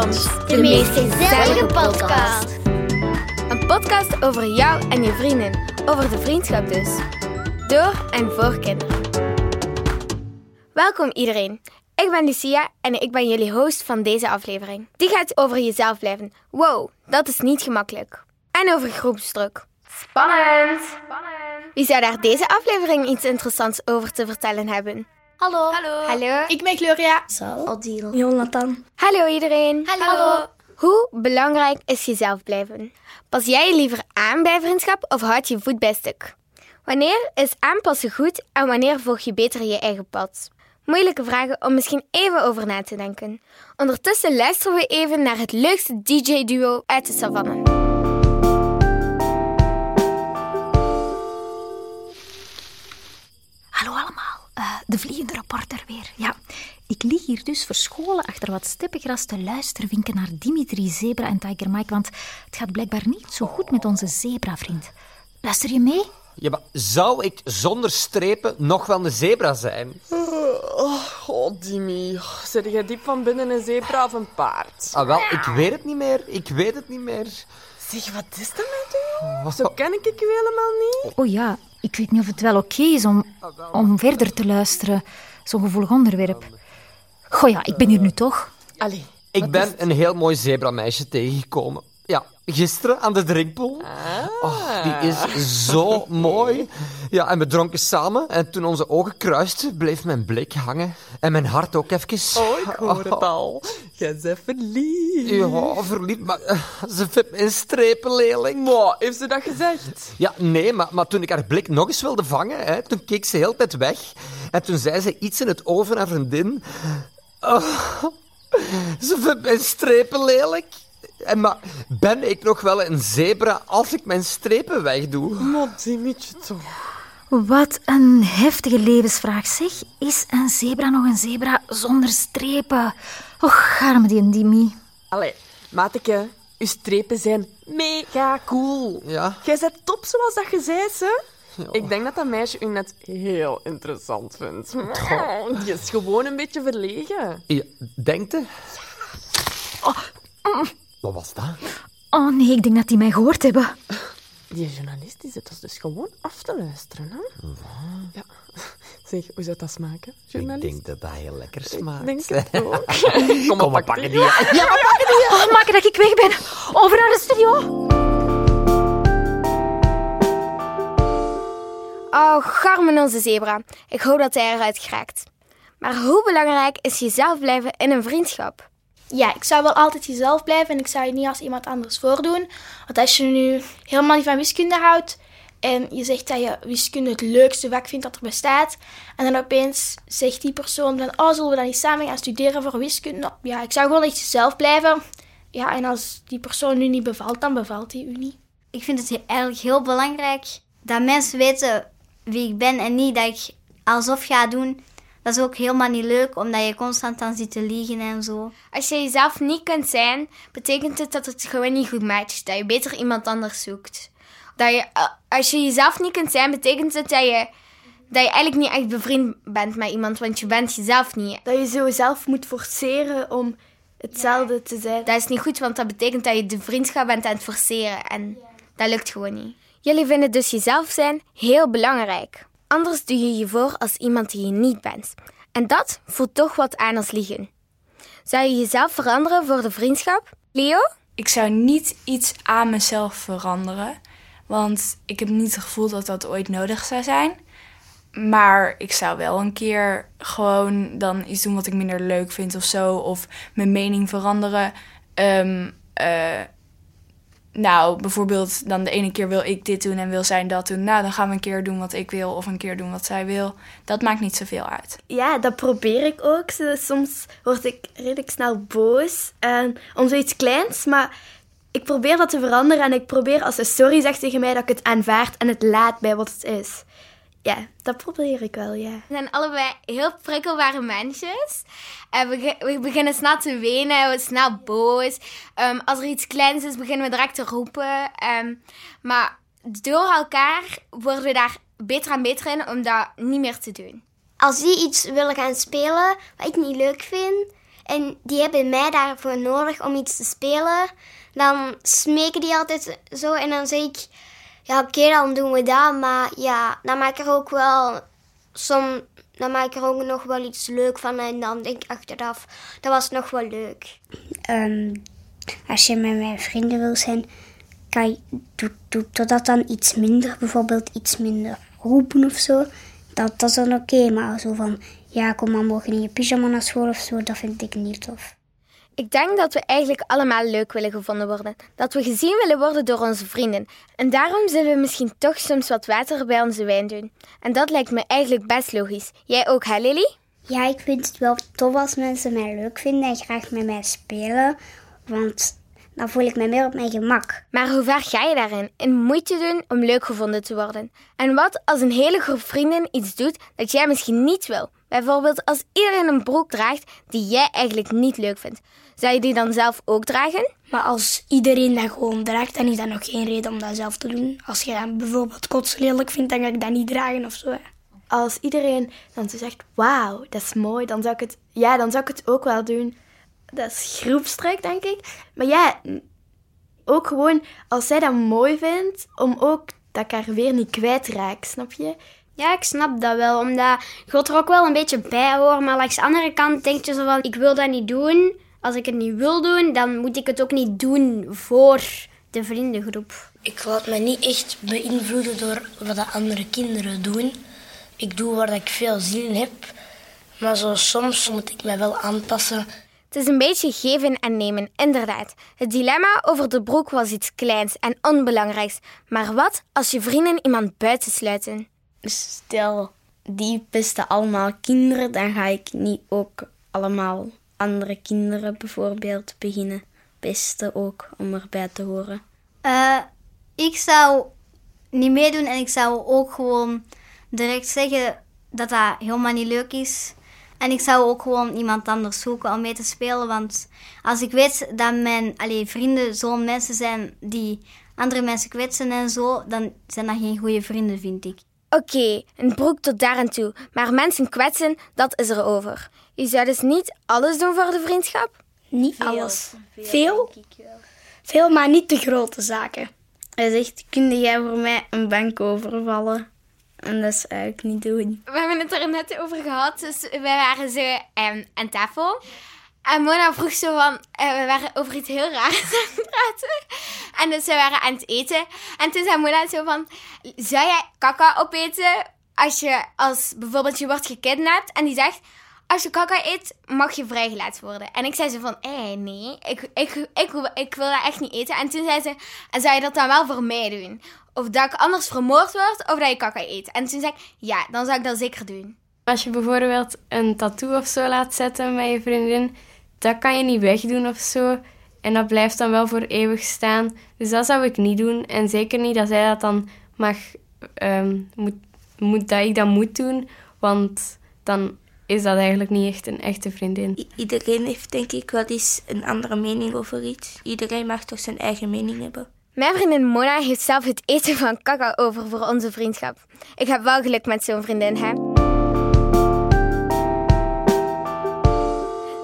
de meest gezellige podcast. Een podcast over jou en je vrienden. Over de vriendschap dus. Door en voor kinderen. Welkom iedereen. Ik ben Lucia en ik ben jullie host van deze aflevering. Die gaat over jezelf blijven. Wow, dat is niet gemakkelijk. En over groepsdruk. Spannend! Wie zou daar deze aflevering iets interessants over te vertellen hebben? Hallo. Hallo. Hallo. Ik ben Gloria. Sal. Odile. Jonathan. Hallo iedereen. Hallo. Hoe belangrijk is jezelf blijven? Pas jij je liever aan bij vriendschap of houd je voet bij stuk? Wanneer is aanpassen goed en wanneer volg je beter je eigen pad? Moeilijke vragen om misschien even over na te denken. Ondertussen luisteren we even naar het leukste DJ-duo uit de savanne. De vliegende reporter weer. Ja, ik lig hier dus verscholen achter wat steppengras te luisterwinken naar Dimitri Zebra en Tiger Mike, want het gaat blijkbaar niet zo goed met onze zebra-vriend. Luister je mee? Ja, maar zou ik zonder strepen nog wel een zebra zijn? Oh, Dimi. Zit jij diep van binnen een zebra of een paard? Ah, wel, ik weet het niet meer. Ik weet het niet meer. Zeg, wat is er met u? Zo ken ik u helemaal niet. Oh ja, ik weet niet of het wel oké is om, om verder te luisteren. Zo'n gevoelig onderwerp. Goh ja, ik ben hier nu toch. Allee. Ik ben een heel mooi zebrameisje tegengekomen. Gisteren aan de drinkpool. Oh, die is zo mooi. Ja, en we dronken samen. En toen onze ogen kruisten, bleef mijn blik hangen. En mijn hart ook even. Oh, ik hoor het al. Jij bent verliefd. Ja, verliefd, maar eh, ze vindt me een strepenleerling. Maar, heeft ze dat gezegd? Ja, nee, maar, maar toen ik haar blik nog eens wilde vangen, hè, toen keek ze heel tijd weg. En toen zei ze iets in het oor van haar vriendin. Oh, ze vindt mijn strepen lelijk. En maar ben ik nog wel een zebra als ik mijn strepen wegdoe? Toch. Wat een heftige levensvraag, zeg. Is een zebra nog een zebra zonder strepen? Och, arme die en Dimi. Allee, mateke. Uw strepen zijn mega cool. Ja. Jij bent top zoals dat je zei, ze. Ik denk dat dat meisje u net heel interessant vindt. Die is gewoon een beetje verlegen. ja denkt je? Wat was dat? Oh nee, ik denk dat die mij gehoord hebben. Die journalist die zit ons dus gewoon af te luisteren, hè? Ja. Zeg, hoe zou dat smaken, Ik journalist? denk dat dat heel lekker smaakt. Denk het ook. Kom maar, pak pakken die. die. Oh, maak dat ik weg ben. Over naar de studio. Oh, garmen onze zebra. Ik hoop dat hij eruit geraakt. Maar hoe belangrijk is jezelf blijven in een vriendschap? Ja, ik zou wel altijd jezelf blijven en ik zou je niet als iemand anders voordoen. Want als je nu helemaal niet van wiskunde houdt en je zegt dat je wiskunde het leukste vak vindt dat er bestaat, en dan opeens zegt die persoon van, oh, zullen we dan niet samen gaan studeren voor wiskunde? Ja, ik zou gewoon echt jezelf blijven. Ja, en als die persoon nu niet bevalt, dan bevalt die u niet. Ik vind het he- eigenlijk heel belangrijk dat mensen weten wie ik ben en niet dat ik alsof ga doen. Dat is ook helemaal niet leuk, omdat je constant dan zit te liegen en zo. Als je jezelf niet kunt zijn, betekent het dat het gewoon niet goed matcht. Dat je beter iemand anders zoekt. Dat je, eh, als je jezelf niet kunt zijn, betekent het dat je, dat je eigenlijk niet echt bevriend bent met iemand, want je bent jezelf niet. Dat je zo zelf moet forceren om hetzelfde te zijn. Dat is niet goed, want dat betekent dat je de vriendschap bent aan het forceren. En dat lukt gewoon niet. Jullie vinden dus jezelf zijn heel belangrijk. Anders doe je je voor als iemand die je niet bent. En dat voelt toch wat aan als liegen. Zou je jezelf veranderen voor de vriendschap? Leo? Ik zou niet iets aan mezelf veranderen. Want ik heb niet het gevoel dat dat ooit nodig zou zijn. Maar ik zou wel een keer gewoon dan iets doen wat ik minder leuk vind of zo. Of mijn mening veranderen. Eh, nou, bijvoorbeeld dan de ene keer wil ik dit doen en wil zij dat doen. Nou, dan gaan we een keer doen wat ik wil of een keer doen wat zij wil. Dat maakt niet zoveel uit. Ja, dat probeer ik ook. Soms word ik redelijk snel boos en om zoiets kleins, maar ik probeer dat te veranderen en ik probeer als ze sorry zegt tegen mij dat ik het aanvaard en het laat bij wat het is. Ja, dat probeer ik wel, ja. We zijn allebei heel prikkelbare mensjes. En we, we beginnen snel te wenen, we zijn snel boos. Ehm, als er iets kleins is, beginnen we direct te roepen. Ehm, maar door elkaar worden we daar beter en beter in om dat niet meer te doen. als die iets willen gaan spelen wat ik niet leuk vind en die hebben mij daarvoor nodig om iets te spelen, dan smeken die altijd zo en dan zeg ik, ja oké, dan doen we dat, maar ja, dan maak ik er ook wel, som, dan maak ik er ook nog wel iets leuk van en dan denk ik achteraf, dat was nog wel leuk. Ehm, als je met mijn vrienden wil zijn, kan je, doe, doe dat dan iets minder, bijvoorbeeld iets minder roepen of zo. Dat, dat is dan oké, maar zo van, ja, kom maar morgen in je pyjama naar school of zo, dat vind ik niet tof. Ik denk dat we eigenlijk allemaal leuk willen gevonden worden. Dat we gezien willen worden door onze vrienden. En daarom zullen we misschien toch soms wat water bij onze wijn doen. En dat lijkt me eigenlijk best logisch. Jij ook, hè Lily? Ja, ik vind het wel tof als mensen mij leuk vinden en graag met mij spelen. Want dan voel ik me meer op mijn gemak. Maar hoe ver ga je daarin? In moeite doen om leuk gevonden te worden? En wat als een hele groep vrienden iets doet dat jij misschien niet wil? Bijvoorbeeld als iedereen een broek draagt die jij eigenlijk niet leuk vindt. Zou je die dan zelf ook dragen? Maar als iedereen dat gewoon draagt, dan is dat nog geen reden om dat zelf te doen. Als je dan bijvoorbeeld kots lelijk vindt, dan ga ik dat niet dragen of zo. Als iedereen dan zo zegt, wauw, dat is mooi, dan zou ik het, ja, dan zou ik het ook wel doen. Dat is groepstrek, denk ik. Maar ja, ook gewoon als zij dat mooi vindt, om ook dat ik haar weer niet kwijtraak, snap je? Ja, ik snap dat wel, omdat God er ook wel een beetje bij hoort. Maar langs de andere kant denk je zo van, ik wil dat niet doen. Als ik het niet wil doen, dan moet ik het ook niet doen voor de vriendengroep. Ik laat me niet echt beïnvloeden door wat de andere kinderen doen. Ik doe waar ik veel zin in heb. Maar zo soms moet ik me wel aanpassen. Het is een beetje geven en nemen, inderdaad. Het dilemma over de broek was iets kleins en onbelangrijks. Maar wat als je vrienden iemand buitensluiten? Stel, die pesten allemaal kinderen, dan ga ik niet ook allemaal andere kinderen bijvoorbeeld beginnen pesten ook om erbij te horen. Uh, ik zou niet meedoen en ik zou ook gewoon direct zeggen dat dat helemaal niet leuk is. En ik zou ook gewoon iemand anders zoeken om mee te spelen. Want als ik weet dat mijn allee, vrienden zo'n mensen zijn die andere mensen kwetsen en zo, dan zijn dat geen goede vrienden, vind ik. Oké, een broek tot daar en toe. Maar mensen kwetsen, dat is er over. Je zou dus niet alles doen voor de vriendschap? Niet alles. Veel? Veel, maar niet de grote zaken. Hij zegt, kun jij voor mij een bank overvallen? En dat zou ik niet doen. We hebben het er net over gehad. Dus wij waren zo um, aan tafel. En Mona vroeg zo van, uh, we waren over iets heel raars aan het praten. En dus we waren aan het eten. En toen zei Mona zo van, zou jij kaka opeten als je, als bijvoorbeeld je wordt gekidnapt en die zegt, als je kaka eet, mag je vrijgelaten worden. En ik zei ze van, eh, nee, ik, ik, ik, ik, wil dat echt niet eten. En toen zei ze, en zou je dat dan wel voor mij doen? Of dat ik anders vermoord word, of dat je kaka eet? En toen zei ik, ja, dan zou ik dat zeker doen. Als je bijvoorbeeld een tattoo of zo laat zetten met je vriendin, dat kan je niet wegdoen of zo. En dat blijft dan wel voor eeuwig staan. Dus dat zou ik niet doen. En zeker niet dat zij dat dan mag, um, moet, moet, dat ik dat moet doen. Want dan is dat eigenlijk niet echt een echte vriendin. iedereen heeft denk ik wel eens een andere mening over iets. Iedereen mag toch zijn eigen mening hebben. Mijn vriendin Mona heeft zelf het eten van kaka over voor onze vriendschap. Ik heb wel geluk met zo'n vriendin, hè?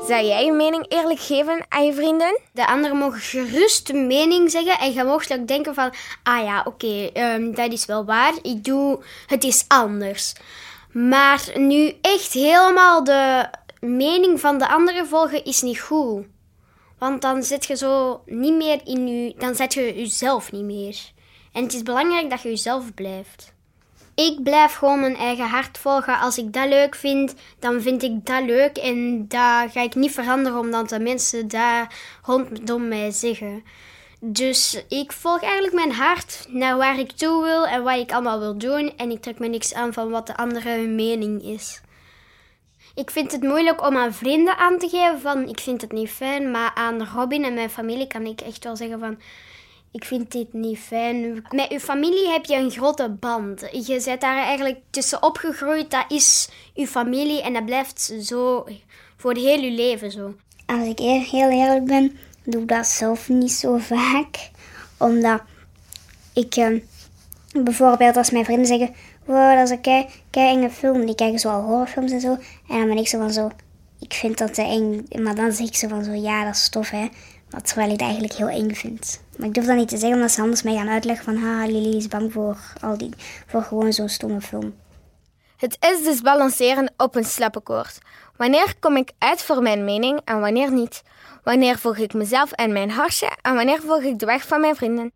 Zou jij je mening eerlijk geven aan je vrienden? De anderen mogen gerust een mening zeggen en je mag ook denken van... Ah ja, oké, um, dat is wel waar. Ik doe het is anders. Maar nu echt helemaal de mening van de anderen volgen is niet goed. Want dan zit je zo niet meer in je... Dan zet je jezelf niet meer. En het is belangrijk dat je jezelf blijft. Ik blijf gewoon mijn eigen hart volgen. Als ik dat leuk vind, dan vind ik dat leuk. En dat ga ik niet veranderen omdat de mensen daar rondom mij zeggen. Dus ik volg eigenlijk mijn hart naar waar ik toe wil en wat ik allemaal wil doen. En ik trek me niks aan van wat de andere mening is. Ik vind het moeilijk om aan vrienden aan te geven van ik vind het niet fijn. Maar aan Robin en mijn familie kan ik echt wel zeggen van ik vind dit niet fijn. Met uw familie heb je een grote band. Je bent daar eigenlijk tussen opgegroeid. Dat is uw familie en dat blijft zo voor het hele leven zo. Als ik heel eerlijk ben, doe ik dat zelf niet zo vaak. Omdat ik eh, bijvoorbeeld als mijn vrienden zeggen... Wow, dat is een kei, kei enge film. Die kijken zo al horrorfilms en zo. En dan ben ik zo van zo... ik vind dat te eng. Maar dan zeg ik ze van zo, ja, dat is tof, hè. Maar terwijl ik eigenlijk heel eng vind. Maar ik durf dat niet te zeggen, omdat ze anders mij gaan uitleggen van... Ha, Lily is bang voor, al die, voor gewoon zo'n stomme film. Het is dus balanceren op een slappe koord. Wanneer kom ik uit voor mijn mening en wanneer niet? Wanneer volg ik mezelf en mijn hartje en wanneer volg ik de weg van mijn vrienden?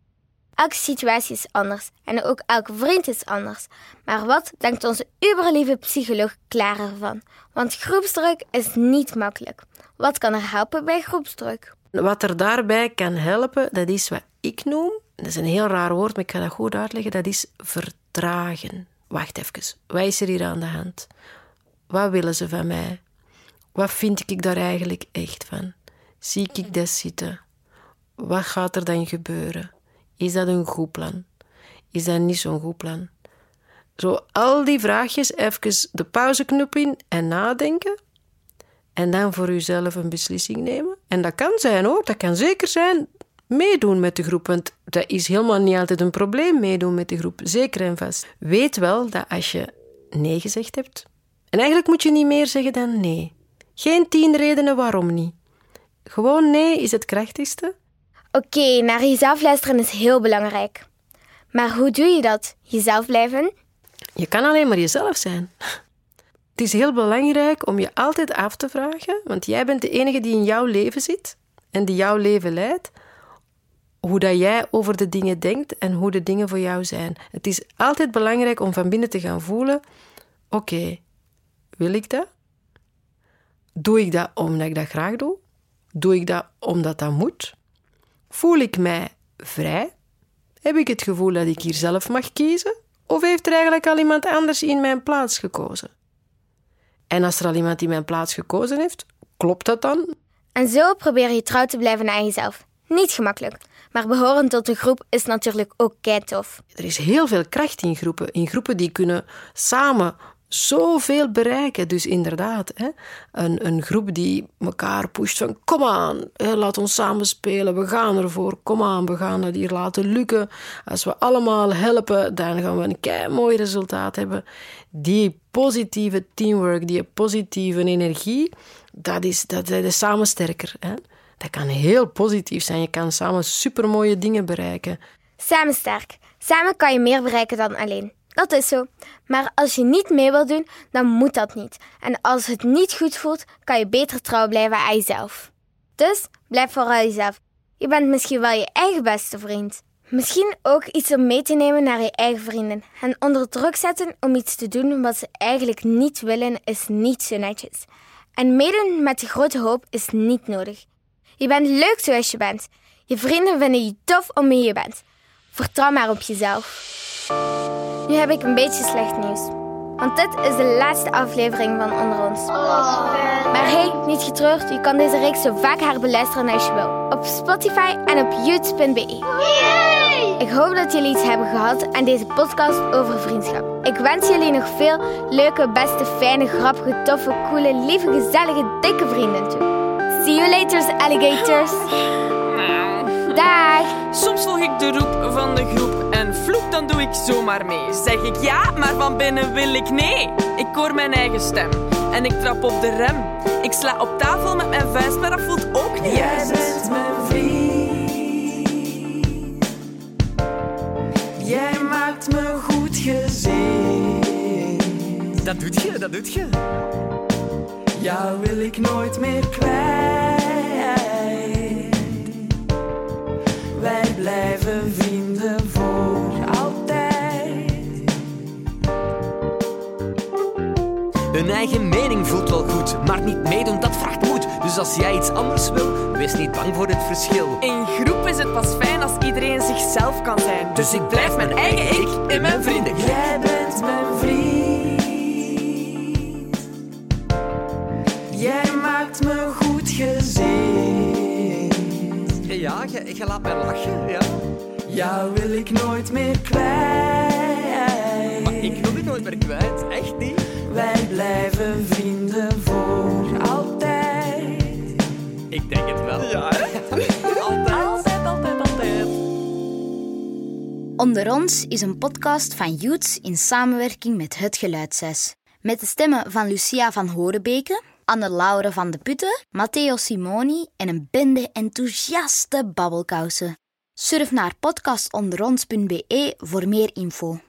Elke situatie is anders en ook elke vriend is anders. Maar wat denkt onze uberlieve psycholoog Klaar ervan? Want groepsdruk is niet makkelijk. Wat kan er helpen bij groepsdruk? Wat er daarbij kan helpen, dat is wat ik noem, dat is een heel raar woord, maar ik ga dat goed uitleggen, dat is vertragen. Wacht even, wat is er hier aan de hand? Wat willen ze van mij? Wat vind ik daar eigenlijk echt van? Zie ik dat zitten? Wat gaat er dan gebeuren? Is dat een goed plan? Is dat niet zo'n goed plan? Zo al die vraagjes even de pauzeknop in en nadenken. En dan voor uzelf een beslissing nemen. En dat kan zijn hoor, dat kan zeker zijn meedoen met de groep. Want dat is helemaal niet altijd een probleem, meedoen met de groep. Zeker en vast. Weet wel dat als je nee gezegd hebt. En eigenlijk moet je niet meer zeggen dan nee. Geen tien redenen waarom niet. Gewoon nee is het krachtigste. Oké, naar jezelf luisteren is heel belangrijk. Maar hoe doe je dat? Jezelf blijven? Je kan alleen maar jezelf zijn. Het is heel belangrijk om je altijd af te vragen, want jij bent de enige die in jouw leven zit en die jouw leven leidt, hoe dat jij over de dingen denkt en hoe de dingen voor jou zijn. Het is altijd belangrijk om van binnen te gaan voelen: oké, wil ik dat? Doe ik dat omdat ik dat graag doe? Doe ik dat omdat dat moet? Voel ik mij vrij? Heb ik het gevoel dat ik hier zelf mag kiezen? Of heeft er eigenlijk al iemand anders in mijn plaats gekozen? En als er al iemand in mijn plaats gekozen heeft, klopt dat dan? En zo probeer je trouw te blijven aan jezelf. Niet gemakkelijk, maar behoren tot een groep is natuurlijk ook tof. Er is heel veel kracht in groepen. In groepen die kunnen samen zoveel bereiken. Dus inderdaad, hè, een, een groep die elkaar pusht van kom aan, hè, laat ons samen spelen, we gaan ervoor, kom aan, we gaan het hier laten lukken. Als we allemaal helpen, dan gaan we een kei mooi resultaat hebben. Die positieve teamwork, die positieve energie, dat is, dat, dat samen sterker. Hè. Dat kan heel positief zijn. Je kan samen supermooie dingen bereiken. Samen sterk. Samen kan je meer bereiken dan alleen. Dat is zo. Maar als je niet mee wilt doen, dan moet dat niet. En als het niet goed voelt, kan je beter trouw blijven aan jezelf. Dus blijf vooral jezelf. Je bent misschien wel je eigen beste vriend. Misschien ook iets om mee te nemen naar je eigen vrienden. Hen onder druk zetten om iets te doen wat ze eigenlijk niet willen, is niet zo netjes. En meedoen met de grote hoop is niet nodig. Je bent leuk zoals je bent. Je vrienden vinden je tof om wie je bent. Vertrouw maar op jezelf. Nu heb ik een beetje slecht nieuws. Want dit is de laatste aflevering van Onder ons. Maar hey, niet getreurd, je kan deze reeks zo vaak herbeluisteren als je wil. Op Spotify en op youtube.be. Ik hoop dat jullie iets hebben gehad aan deze podcast over vriendschap. Ik wens jullie nog veel leuke, beste, fijne, grappige, toffe, coole, lieve, gezellige, dikke vrienden toe. See you later, alligators. Dag. Soms volg ik de roep van de groep en vloek, dan doe ik zomaar mee. Zeg ik ja, maar van binnen wil ik nee. Ik hoor mijn eigen stem en ik trap op de rem. Ik sla op tafel met mijn vuist, maar dat voelt ook niet Jij Maakt me goed gezien. Dat doet je, dat doet je. Jou wil ik nooit meer kwijt. Wij blijven vrienden voor altijd. Een eigen mening voelt wel goed, maar niet meedoen, dat vraagt moed. Dus als jij iets anders wil, wees niet bang voor het verschil. In groep is het pas fijn als iedereen zichzelf kan zijn. Dus ik blijf mijn eigen ik in mijn vrienden. Jij bent mijn vriend. Jij maakt me goed gezien. Ja, je, je laat mij lachen, ja. Jou wil ik nooit meer kwijt. Maar ik wil je nooit meer kwijt, echt niet. Wij blijven vrienden denk het wel. Ja, altijd. Altijd, altijd, altijd. Onder ons is een podcast van Youths in samenwerking met Het Geluidses. Met de stemmen van Lucia van Horebeke, Anne-Laure van de Putten, Matteo Simoni en een bende enthousiaste babbelkousen. Surf naar podcastonderons.be voor meer info.